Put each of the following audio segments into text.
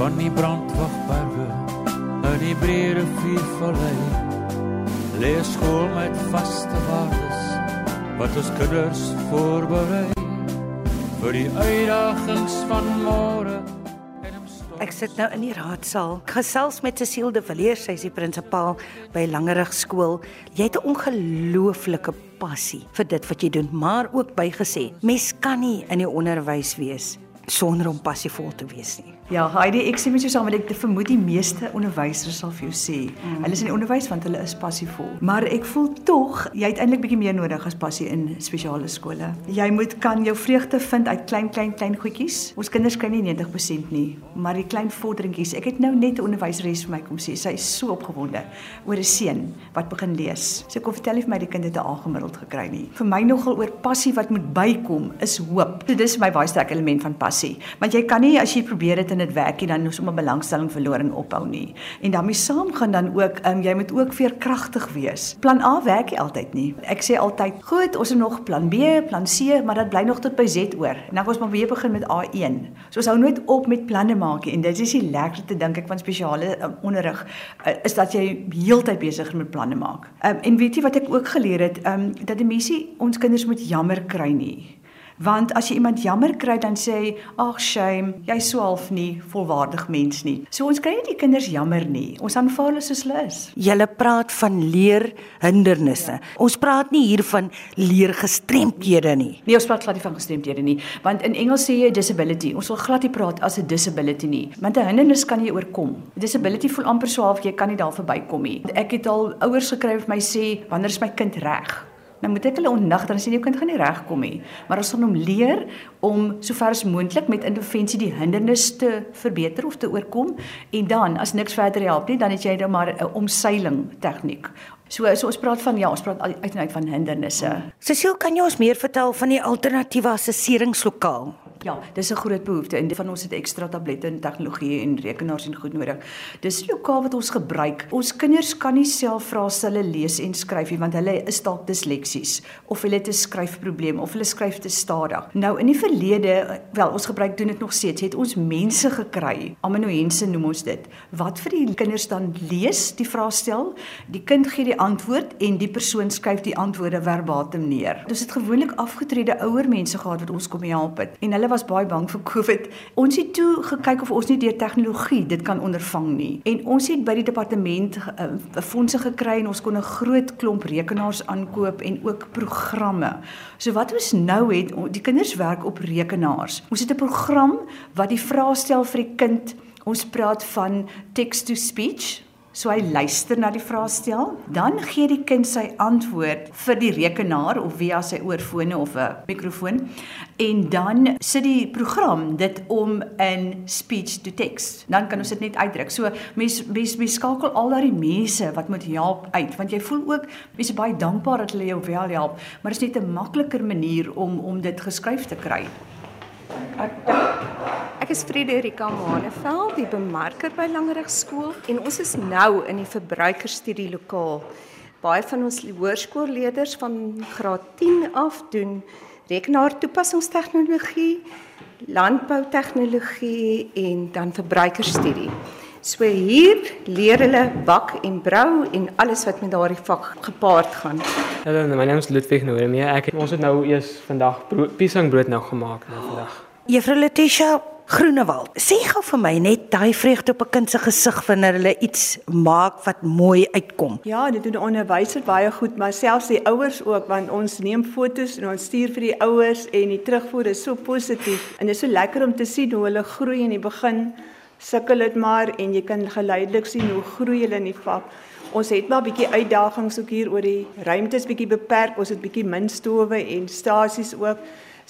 van die brandwagberge in die breë riviervallei lê 'n skool met vaste waardes wat ons kinders voorberei vir die uitdagings van môre Ek sit nou in die raadsaal. Gesels met Cecile de Villiers, sy is die prinsipaal by Langerig skool. Jy het 'n ongelooflike passie vir dit wat jy doen, maar ook bygesê, mens kan nie in die onderwys wees sonder om passievol te wees nie. Ja, Heidi, ek sê met jou saam met ek vermoed die meeste onderwysers sal vir jou sê, mm. hulle is in die onderwys want hulle is passievol. Maar ek voel tog jy het eintlik bietjie meer nodig as passie in spesiale skole. Jy moet kan jou vreugde vind uit klein klein klein goedjies. Ons kinders kry nie 90% nie, maar die klein vorderingkies. Ek het nou net 'n onderwyseres vir my kom sê, sy is so opgewonde oor 'n seun wat begin lees. Sy kom vertel vir my die kind het 'n A-gemiddeld gekry nie. Vir my nogal oor passie wat moet bykom is hoop. So dis vir my baie sterk element van passie. Want jy kan nie as jy probeer dit dit werk nie dan 'n belangstelling verloor en ophou nie. En daarmee saam gaan dan ook um, jy moet ook veerkragtig wees. Plan A werk nie altyd nie. Ek sê altyd, goed, ons het nog plan B, plan C, maar dit bly nog tot by Z oor. En dan ons maar weer begin met A1. So ons hou nooit op met planne maak nie. En dit is die lekkerste te dink ek van spesiale um, onderrig uh, is dat jy heeltyd besig is met planne maak. Um, en weet jy wat ek ook geleer het, um, dat die mense ons kinders moet jammer kry nie. Want as jy iemand jammer kry dan sê hy, "Ag, shame, jy's so half nie volwaardig mens nie." So ons kry nie die kinders jammer nie. Ons aanvaar hulle soos hulle is. Julle praat van leer hindernisse. Ja. Ons praat nie hier van leer gestremdhede nie. Nee, ons praat glad nie van gestremdhede nie, want in Engels sê jy disability. Ons wil glad nie praat as 'n disability nie, want 'n hindernis kan jy oorkom. Disability voel amper so half jy kan nie daar verbykom nie. Ek het al ouers gekry wat my sê, "Wanneer is my kind reg?" Nou moet ek hulle ontnig dat as jy jou kind gaan nie regkom nie, maar ons gaan hom leer om sover as moontlik met intervensie die hindernisse te verbeter of te oorkom en dan as niks verder help nie, dan het jy dan maar 'n omseiling tegniek. So so ons praat van ja, ons praat uit en uit van hindernisse. Cecile, kan jy ons meer vertel van die alternatiewe assesseringslokaal? Ja, dis 'n groot behoefte en van ons het ekstra tablette en tegnologie en rekenaars en goed nodig. Dis die lokaal wat ons gebruik. Ons kinders kan nie self vra as hulle lees en skryf nie want hulle is dalk disleksies of hulle het 'n skryfprobleem of hulle skryf te stadig. Nou in die verlede, wel ons gebruik doen dit nog steeds, het ons mense gekry, amanuense noem ons dit, wat vir die kinders dan lees, die vraestel, die kind gee die antwoord en die persoon skryf die antwoorde verbatim neer. Ons het gewoonlik afgetrede ouer mense gehad wat ons kom help het en hulle was baie bang vir COVID. Ons het toe gekyk of ons nie deur tegnologie dit kan ondervang nie. En ons het by die departement uh, fondse gekry en ons kon 'n groot klomp rekenaars aankoop en ook programme. So wat ons nou het, die kinders werk op rekenaars. Ons het 'n program wat die vraestel vir die kind Ons praat van text to speech So hy luister na die vraestel, dan gee die kind sy antwoord vir die rekenaar of via sy oorfone of 'n mikrofoon en dan sit die program dit om in speech to text. Dan kan ons dit net uitdruk. So mense mense mens skakel al daai mense wat moet help uit want jy voel ook mense baie dankbaar dat hulle jou wel help, maar dit is net 'n makliker manier om om dit geskryf te kry. Ek Ek is Frederika Maneveld, die bemarker by Langerig skool en ons is nou in die verbruikerstudie lokaal. Baie van ons hoërskoolleerders van graad 10 af doen rekenaar toepassingstegnologie, landboutegnologie en dan verbruikerstudie. So hier leer hulle bak en brou en alles wat met daardie vak gepaard gaan. Hallo, my naam is Ludwig Nooremie. Ek ons het nou eers vandag piesangbrood nou gemaak nou vandag. Juffrou Letitia, Groenewald. Sê gou vir my net daai vreugde op 'n kind se gesig wanneer hulle iets maak wat mooi uitkom. Ja, dit doen die onderwyser baie goed, maar selfs die ouers ook want ons neem fotos en ons stuur vir die ouers en die terugvoer is so positief. En dit is so lekker om te sien hoe hulle groei in die begin. Sukkel dit maar en jy kan geleidelik sien hoe groei hulle in die vak. Ons het maar 'n bietjie uitdagings ook hier oor die ruimtes bietjie beperk. Ons het bietjie min stowwe en stasies ook.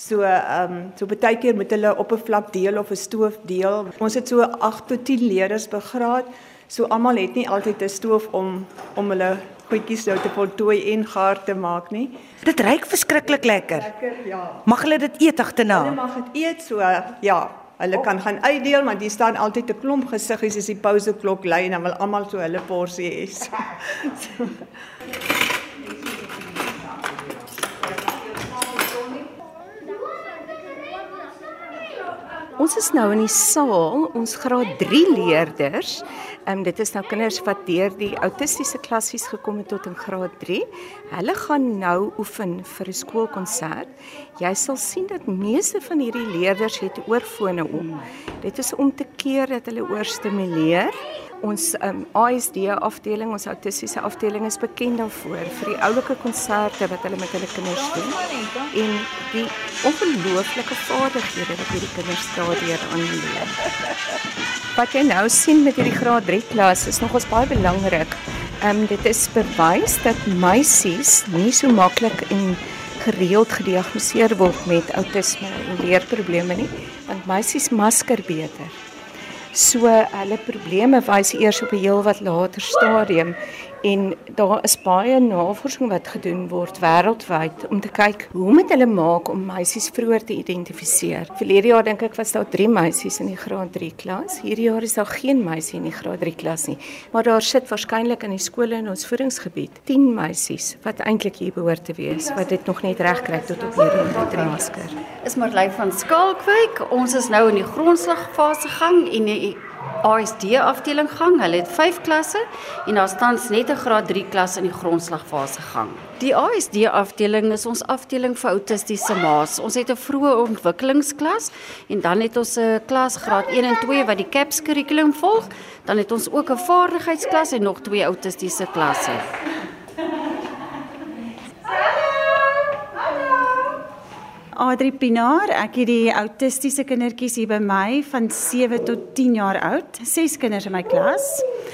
So ehm um, so baie keer met hulle op 'n vlak deel of 'n stoof deel. Ons het so 8 tot 10 leerders begraad. So almal het nie altyd 'n stoof om om hulle goedjies nou te voltooi en gaar te maak nie. Dit ruik verskriklik lekker. Lekker, ja. Mag hulle dit eet agterna? Hulle mag dit eet so ja. Hulle kan gaan uitdeel want hier staan altyd 'n klomp gesiggies as die pauseklok lui en dan wil almal so hulle porsie hê. So. Ons is nou in die saal, ons graad 3 leerders. Ehm um, dit is nou kinders wat deur die autistiese klassies gekom het tot in graad 3. Hulle gaan nou oefen vir 'n skoolkonsert. Jy sal sien dat meeste van hierdie leerders het oorfone om. Dit is om te keer dat hulle oorstimuleer ons um, ASD afdeling, ons autistiese afdeling is bekend daarvoor vir die oulike konserte wat hulle met hulle kinders doen en die ongelooflike vaardighede wat hierdie kinders daardeur aanleer. Wat jy nou sien met hierdie graad 3 klas is nogals baie belangrik. Ehm um, dit is bewys dat meisies nie so maklik en gereeld gediagnoseer word met outisme en leerprobleme nie, want meisies masker beter. So hulle probleme wys eers op 'n heel wat later stadium en daar is baie navorsing wat gedoen word wêreldwyd om te kyk hoe moet hulle maak om meisies vroeër te identifiseer. Verlede jaar dink ek was daar 3 meisies in die graad 3 klas. Hierdie jaar is daar geen meisie in die graad 3 klas nie, maar daar sit waarskynlik in die skole in ons voedingsgebied 10 meisies wat eintlik hier behoort te wees wat dit nog net reg kry tot op hierdie masker. Is Marley van Skalkwyk. Ons is nou in die grondslagfase gang en die ASD afdeling gang. Hulle het 5 klasse en daar staan net 'n graad 3 klas in die grondslagfase gang. Die ASD afdeling is ons afdeling vir autistiese ma's. Ons het 'n vroeë ontwikkelingsklas en dan het ons 'n klas graad 1 en 2 wat die CAPS kurrikulum volg. Dan het ons ook 'n vaardigheidsklas en nog twee autistiese klasse. Adri Pinaar. Ek het die autistiese kindertjies hier by my van 7 tot 10 jaar oud. Ses kinders in my klas.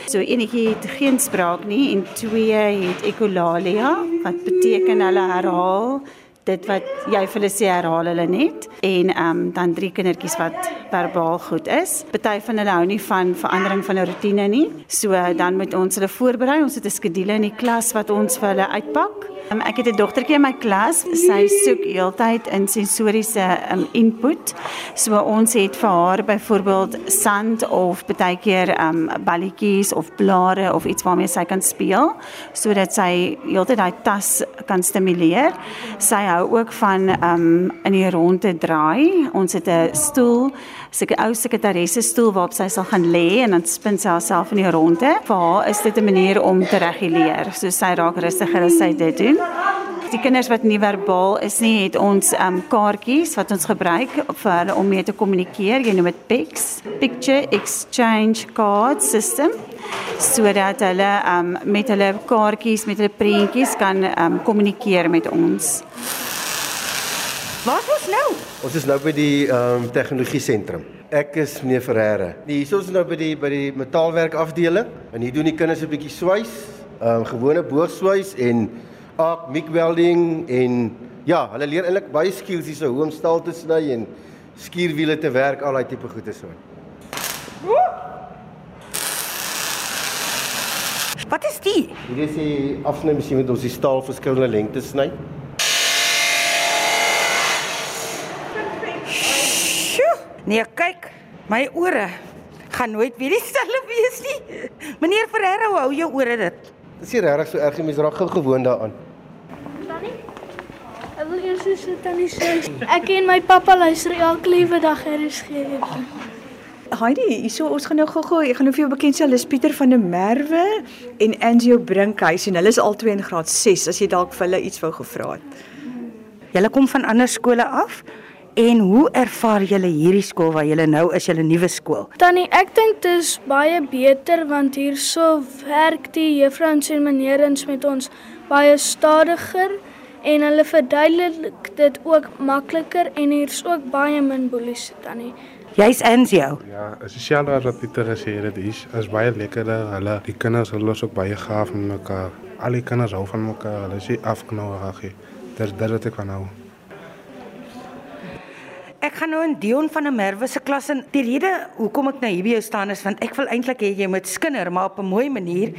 So enetjie het geen spraak nie en twee het ekolalia wat beteken hulle herhaal dit wat jy vir hulle sê herhaal hulle net en ehm um, dan drie kindertjies wat verbaal goed is. Party van hulle hou nie van verandering van 'n rotine nie. So dan moet ons hulle voorberei. Ons het 'n skedule in die klas wat ons vir hulle uitpak. Um, ek het 'n dogtertjie in my klas. Sy soek heeltyd in sensoriese um, input. So ons het vir haar byvoorbeeld sand of baie keer um balletjies of blare of iets waarmee sy kan speel sodat sy heeltyd daai tas kan stimuleer. Sy hou ook van um in die ronde draai. Ons het 'n stoel sulke ou sekretaresse stoel waarop sy sal gaan lê en dan spin sy haarself in die ronde. Vir haar is dit 'n manier om te reguleer. So sy raak rustiger as sy dit doen. Die kinders wat nie verbaal is nie, het ons um kaartjies wat ons gebruik vir hulle om mee te kommunikeer. Jy noem dit PECS, Picture Exchange Card System, sodat hulle um met hulle kaartjies, met hulle prentjies kan um kommunikeer met ons. Waar is ons nou? Ons is nou by die ehm um, tegnologie sentrum. Ek is meneer Ferreira. Nee, hier is nou by die by die metaalwerk afdeling en hier doen die kinders 'n bietjie swys, ehm um, gewone boogswys en arc MIG welding en ja, hulle leer eintlik baie skills hier so hoe om staal te sny en skuurwiele te werk, al daai tipe goede so. Wat is die? Hier is die afsnymasjien met ons die staal verskillende lengtes sny. Nee, kyk, my ore gaan nooit weer dieselfde wees nie. Meneer Ferreira, hou jou ore dit. Dis nie regtig so erg nie, mens raak gou gewoond daaraan. Sê tannie sê ek en my pappa luister elke liewe dag RSG. Heidi, hierso ons gaan nou gou-gou, ek gaan nou vir jou bekend sê, hulle is Pieter van der Merwe en Angelo Brinkhuis en hulle is albei in graad 6 as jy dalk vir hulle iets wou gevra het. Julle kom van ander skole af? En hoe ervaar julle hierdie skool waar julle nou is, julle nuwe skool? Tannie, ek dink dit is baie beter want hierso werk die juffrouens en meneerens met ons baie stadiger en hulle verduidelik dit ook makliker en hier's ook baie min boelies tannie. Jy's Anzio. Ja, sosiaal wat Pieter gesê het, dit is is baie lekkerder. Hulle die kinders hulle is ook baie gaaf met mekaar. Al die kinders hou van mekaar. Hulle is afknouig. Dit is dit wat ek van hou. Ek gaan nou in Dion van der Merwe se klas in. Die rede hoekom ek nou hier by jou staan is want ek wil eintlik hê jy moet skinder maar op 'n mooi manier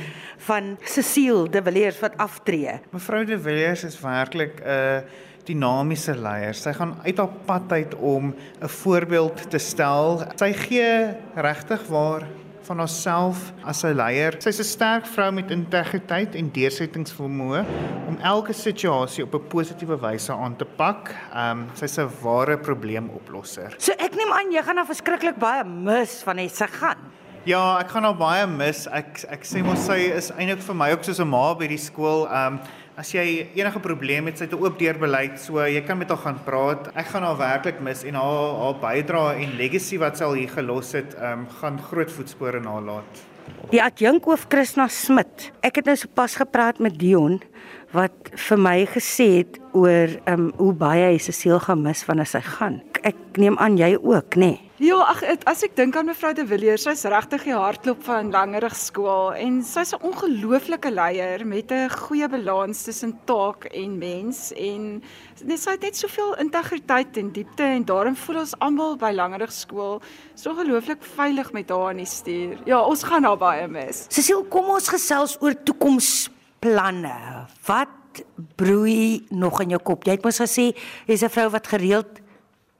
van Cecile de Villiers wat aftree. Mevrou de Villiers is werklik 'n uh, dinamiese leier. Sy gaan uit haar pad uit om 'n voorbeeld te stel. Sy gee regtig waar van haarself as 'n leier. Sy's 'n sterk vrou met integriteit en deursettingsvermoë om elke situasie op 'n positiewe wyse aan te pak. Ehm um, sy's 'n ware probleemoplosser. So ek neem aan jy gaan nou verskriklik baie mis van hy se gaan. Ja, ek gaan haar baie mis. Ek ek sê mos sy is eintlik vir my ook soos 'n ma by die skool. Ehm um, as jy enige probleem het, sy het 'n oop deur beleid, so jy kan met haar gaan praat. Ek gaan haar werklik mis en haar haar bydrae en legacy wat sy al hier gelos het, ehm um, gaan groot voetspore nalat. Die adjunkhoof Christina Smit. Ek het nou sopas gepraat met Dion wat vir my gesê het oor ehm um, hoe baie hy Cecile gaan mis wanneer sy gaan. Ek neem aan jy ook, nê? Nee? Ja, ag as ek dink aan mevrou De Villiers, sy's regtig die hartklop van Langerig skool en sy's 'n ongelooflike leier met 'n goeie balans tussen taak en mens en net sy het net soveel integriteit en diepte en daarom voel ons almal by Langerig skool so ongelooflik veilig met haar in die stuur. Ja, ons gaan haar baie mis. Cecile, kom ons gesels oor toekomsplanne. Wat broei nog in jou kop? Jy het mos gesê jy's 'n vrou wat gereeld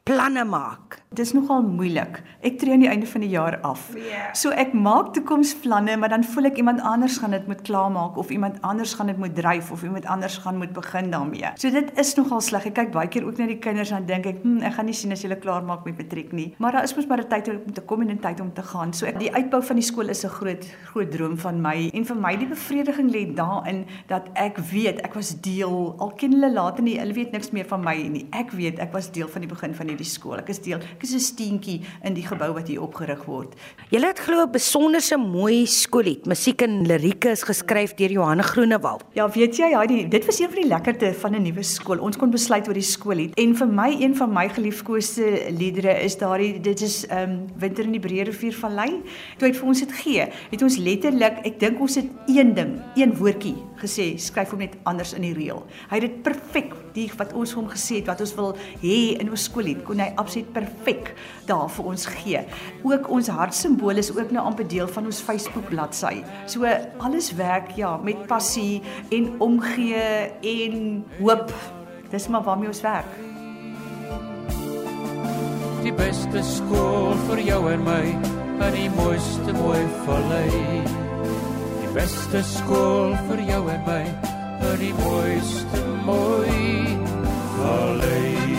planne maak. Dis nogal moeilik. Ek tree aan die einde van die jaar af. Yeah. So ek maak toekomsplanne, maar dan voel ek iemand anders gaan dit moet klaarmaak of iemand anders gaan dit moet dryf of iemand anders gaan moet begin daarmee. So dit is nogal sleg. Ek kyk baie keer ook na die kinders en dink ek, hm, ek gaan nie sien as hulle klaar maak met matriek nie. Maar daar is mos maar 'n tyd om te kom en 'n tyd om te gaan. So ek die uitbou van die skool is 'n groot groot droom van my en vir my die bevrediging lê daarin dat ek weet ek was deel al ken hulle later nie, hulle weet niks meer van my nie. Ek weet ek was deel van die begin van hierdie skool. Ek is deel. Ek is 'n steentjie in die gebou wat hier opgerig word. Jy het glo 'n besonderse mooi skoolied. Musiek en lirieke is geskryf deur Johanne Groenewald. Ja, weet jy, ja, die, dit was een van die lekkerte van 'n nuwe skool. Ons kon besluit oor die skoolied. En vir my een van my geliefkoeste liedere is daardie dit is ehm um, Winter in die Breë Rivier Vallei. Toe het vir ons dit gee, het ons letterlik, ek dink ons het een ding, een woordjie gesê, skryf hom net anders in die reël. Hy het dit perfek die wat ons hom gesê het wat ons wil hê in ons skoolied kon hy absoluut perfek daar vir ons gee. Ook ons hartsimbool is ook nou amper deel van ons Facebook bladsy. So alles werk ja met passie en omgee en hoop. Dis maar waarmee ons werk. Die beste skool vir jou en my, en die mooiste mooi vallei. Beste skool vir jou en my, en die mooiste mooi vallei.